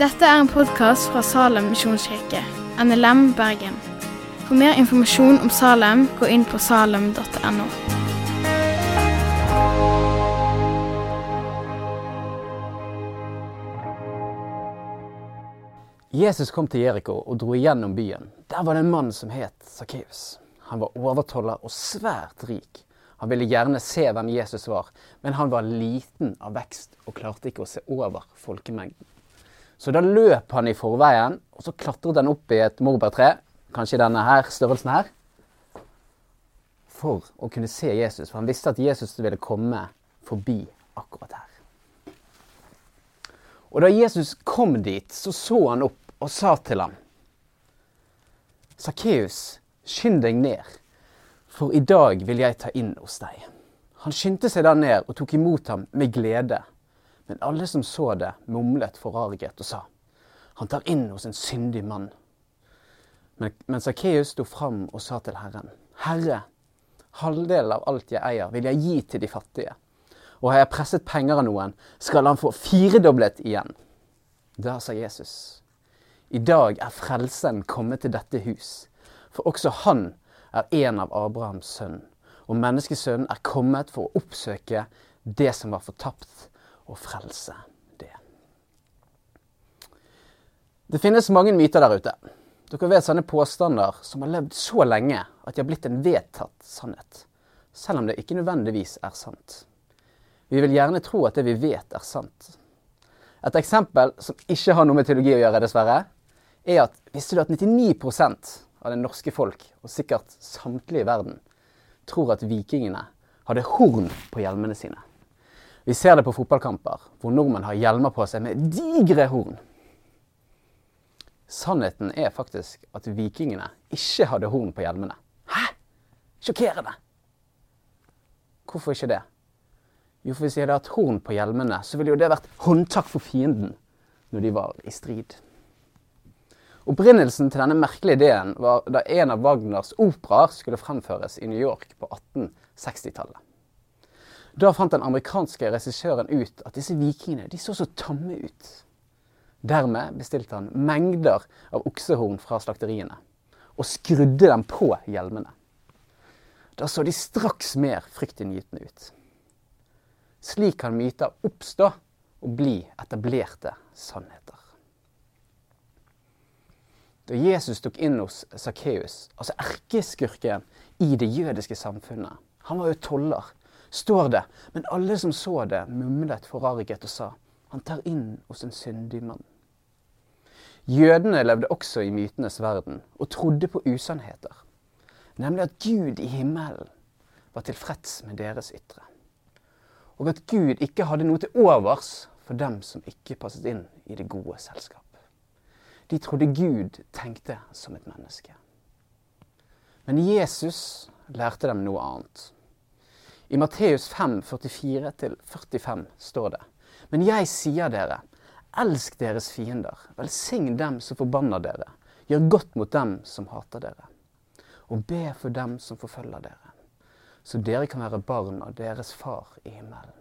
Dette er en podkast fra Salem misjonskirke, NLM Bergen. For mer informasjon om Salem, gå inn på salem.no. Jesus kom til Jeriko og dro igjennom byen. Der var det en mann som het Sakkeus. Han var overtoller og svært rik. Han ville gjerne se hvem Jesus var, men han var liten av vekst og klarte ikke å se over folkemengden. Så da løp han i forveien, og så klatret han opp i et morbærtre, kanskje denne her, størrelsen her, for å kunne se Jesus. For han visste at Jesus ville komme forbi akkurat her. Og da Jesus kom dit, så så han opp og sa til ham Sakkeus, skynd deg ned, for i dag vil jeg ta inn hos deg. Han skyndte seg da ned og tok imot ham med glede. Men alle som så det, mumlet forarget og sa, han tar inn hos en syndig mann. Men, men Sakkeus sto fram og sa til Herren, Herre, halvdelen av alt jeg eier, vil jeg gi til de fattige. Og har jeg presset penger av noen, skal han få firedoblet igjen. Da sa Jesus, i dag er frelsen kommet til dette hus, for også han er en av Abrahams sønn, og menneskesønnen er kommet for å oppsøke det som var fortapt, og frelse det. Det finnes mange myter der ute. Dere vet sånne påstander som har levd så lenge at de har blitt en vedtatt sannhet, selv om det ikke nødvendigvis er sant. Vi vil gjerne tro at det vi vet, er sant. Et eksempel som ikke har noe med teologi å gjøre, dessverre, er at visste du at 99% av det norske folk, og sikkert samtlige i verden, tror at vikingene hadde horn på hjelmene sine. Vi ser det på fotballkamper, hvor nordmenn har hjelmer på seg med digre horn. Sannheten er faktisk at vikingene ikke hadde horn på hjelmene. Hæ? Sjokkerende! Hvorfor ikke det? Jo, for hvis de hadde hatt horn på hjelmene, så ville jo det vært håndtak for fienden når de var i strid. Opprinnelsen til denne merkelige ideen var da en av Wagners operaer skulle fremføres i New York på 1860-tallet. Da fant den amerikanske regissøren ut at disse vikingene de så så tamme ut. Dermed bestilte han mengder av oksehorn fra slakteriene og skrudde dem på hjelmene. Da så de straks mer fryktinngytende ut. Slik kan myter oppstå og bli etablerte sannheter. Da Jesus tok inn hos Sakkeus, altså erkeskurken i det jødiske samfunnet Han var jo toller, står det, men alle som så det, mumlet forarget og sa han tar inn hos en syndig mann. Jødene levde også i mytenes verden og trodde på usannheter, nemlig at Gud i himmelen var tilfreds med deres ytre, og at Gud ikke hadde noe til overs for dem som ikke passet inn i det gode selskap. De trodde Gud tenkte som et menneske. Men Jesus lærte dem noe annet. I Matteus 5, 44-45 står det Men jeg sier dere, elsk deres fiender, velsign dem som forbanner dere, gjør godt mot dem som hater dere, og be for dem som forfølger dere, så dere kan være barn av deres far i himmelen.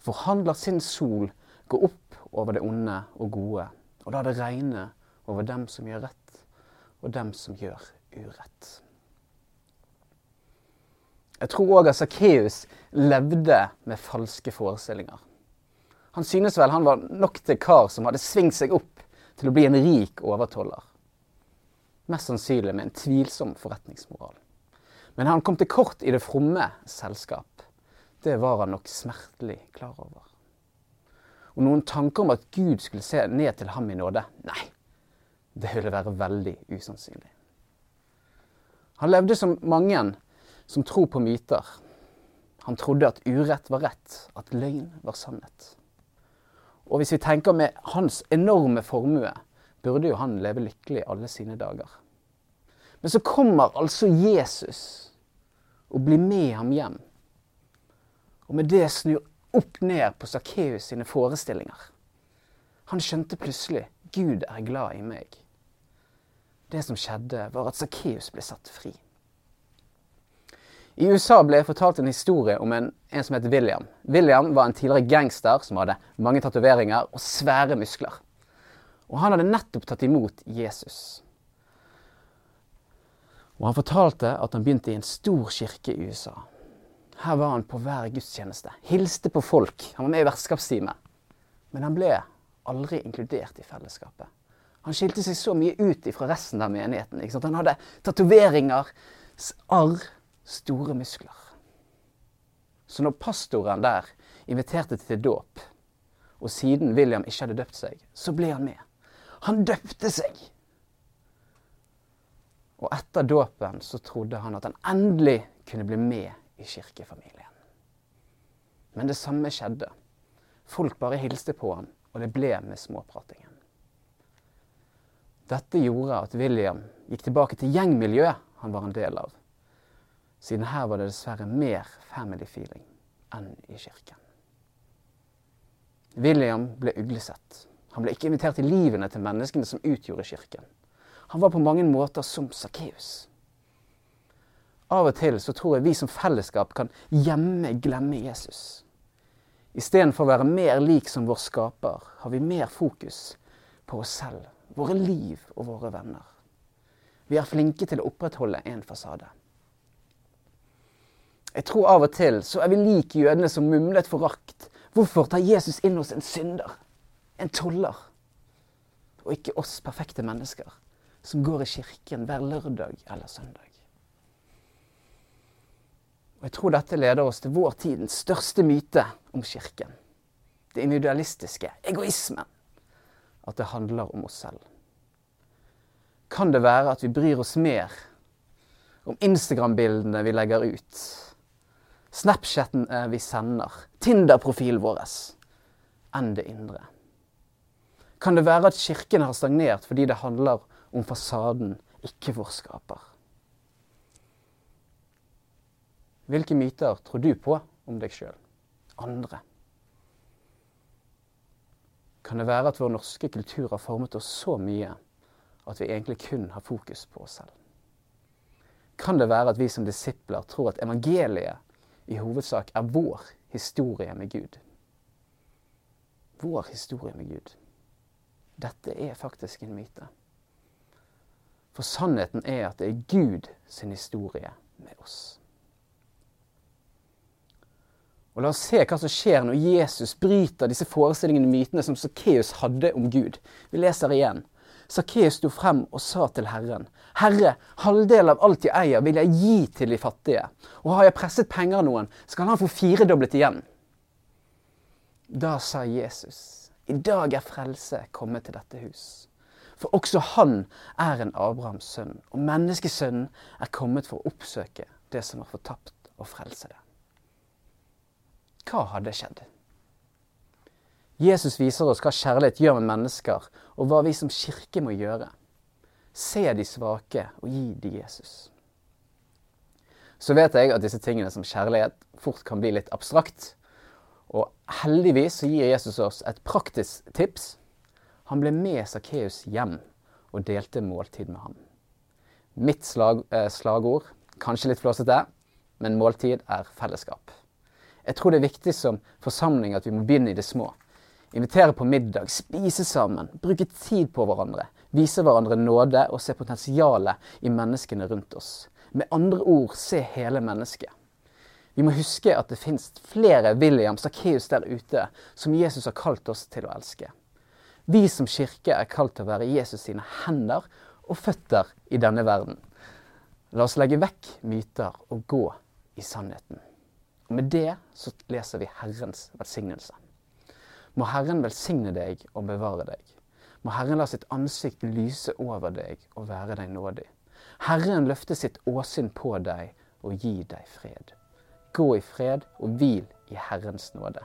For han lar sin sol gå opp over det onde og gode og lar det regne over dem som gjør rett, og dem som gjør urett. Jeg tror òg at Sakkeus levde med falske forestillinger. Han synes vel han var nok til kar som hadde svingt seg opp til å bli en rik overtoller. Mest sannsynlig med en tvilsom forretningsmoral. Men han kom til kort i det fromme selskap. Det var han nok smertelig klar over. Og noen tanker om at Gud skulle se ned til ham i nåde? Nei, det ville være veldig usannsynlig. Han levde som mange som tror på myter. Han trodde at urett var rett, at løgn var sannhet. Og hvis vi tenker med hans enorme formue, burde jo han leve lykkelig alle sine dager. Men så kommer altså Jesus og blir med ham hjem. Og med det snur opp ned på Sakkeus sine forestillinger. Han skjønte plutselig Gud er glad i meg. Det som skjedde, var at Sakkeus ble satt fri. I USA ble jeg fortalt en historie om en, en som het William. William var en tidligere gangster som hadde mange tatoveringer og svære muskler. Og han hadde nettopp tatt imot Jesus. Og han fortalte at han begynte i en stor kirke i USA. Her var han på hver gudstjeneste. Hilste på folk. Han var med i vertskapsteamet. Men han ble aldri inkludert i fellesskapet. Han skilte seg så mye ut fra resten av menigheten. Han hadde tatoveringer, arr, store muskler. Så når pastoren der inviterte til dåp, og siden William ikke hadde døpt seg, så ble han med. Han døpte seg. Og etter dåpen så trodde han at han endelig kunne bli med i kirkefamilien. Men det samme skjedde. Folk bare hilste på ham, og det ble med småpratingen. Dette gjorde at William gikk tilbake til gjengmiljøet han var en del av. Siden her var det dessverre mer family feeling enn i kirken. William ble uglesett. Han ble ikke invitert til livene til menneskene som utgjorde kirken. Han var på mange måter som Sakkeus. Av og til så tror jeg vi som fellesskap kan gjemme, glemme Jesus. Istedenfor å være mer lik som vår skaper, har vi mer fokus på oss selv, våre liv og våre venner. Vi er flinke til å opprettholde en fasade. Jeg tror av og til så er vi lik jødene som mumlet forakt. Hvorfor tar Jesus inn hos en synder? En toller? Og ikke oss perfekte mennesker som går i kirken hver lørdag eller søndag. Og Jeg tror dette leder oss til vår tidens største myte om kirken. Det individualistiske, egoismen. At det handler om oss selv. Kan det være at vi bryr oss mer om Instagram-bildene vi legger ut, Snapchaten vi sender, Tinder-profilen vår, enn det indre? Kan det være at Kirken har stagnert fordi det handler om fasaden, ikke vår skaper? Hvilke myter tror du på om deg sjøl? Andre? Kan det være at vår norske kultur har formet oss så mye at vi egentlig kun har fokus på oss selv? Kan det være at vi som disipler tror at evangeliet i hovedsak er vår historie med Gud. Vår historie med Gud. Dette er faktisk en myte. For sannheten er at det er Gud sin historie med oss. Og La oss se hva som skjer når Jesus bryter disse forestillingene og mytene som Sakkeus hadde om Gud. Vi leser igjen. Sakkeus sto frem og sa til Herren, Herre, halvdel av alt jeg eier, vil jeg gi til de fattige. Og har jeg presset penger av noen, skal han få firedoblet igjen. Da sa Jesus, i dag er frelse kommet til dette hus. For også han er en Abrahams sønn, og menneskesønnen er kommet for å oppsøke det som var fortapt, og frelse det. Hva hadde skjedd? Jesus viser oss hva kjærlighet gjør med mennesker, og hva vi som kirke må gjøre. Se de svake og gi de Jesus. Så vet jeg at disse tingene som kjærlighet fort kan bli litt abstrakt. Og heldigvis så gir Jesus oss et praktisk tips. Han ble med Sakkeus hjem og delte måltid med ham. Mitt slag, eh, slagord, kanskje litt flåsete, men måltid er fellesskap. Jeg tror det er viktig som forsamling at vi må begynne i det små. Invitere på middag, spise sammen, bruke tid på hverandre. Vise hverandre nåde og se potensialet i menneskene rundt oss. Med andre ord se hele mennesket. Vi må huske at det fins flere William Sakkeus der ute som Jesus har kalt oss til å elske. Vi som kirke er kalt til å være Jesus sine hender og føtter i denne verden. La oss legge vekk myter og gå i sannheten. Og Med det så leser vi Herrens velsignelse. Må Herren velsigne deg og bevare deg. Må Herren la sitt ansikt lyse over deg og være deg nådig. Herren løfte sitt åsyn på deg og gi deg fred. Gå i fred og hvil i Herrens nåde.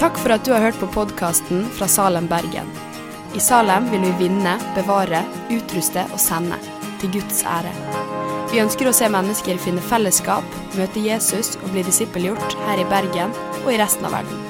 Takk for at du har hørt på podkasten fra Salem, Bergen. I Salem vil vi vinne, bevare, utruste og sende. Til Guds ære. Vi ønsker å se mennesker finne fellesskap, møte Jesus og bli disippelgjort her i Bergen og i resten av verden.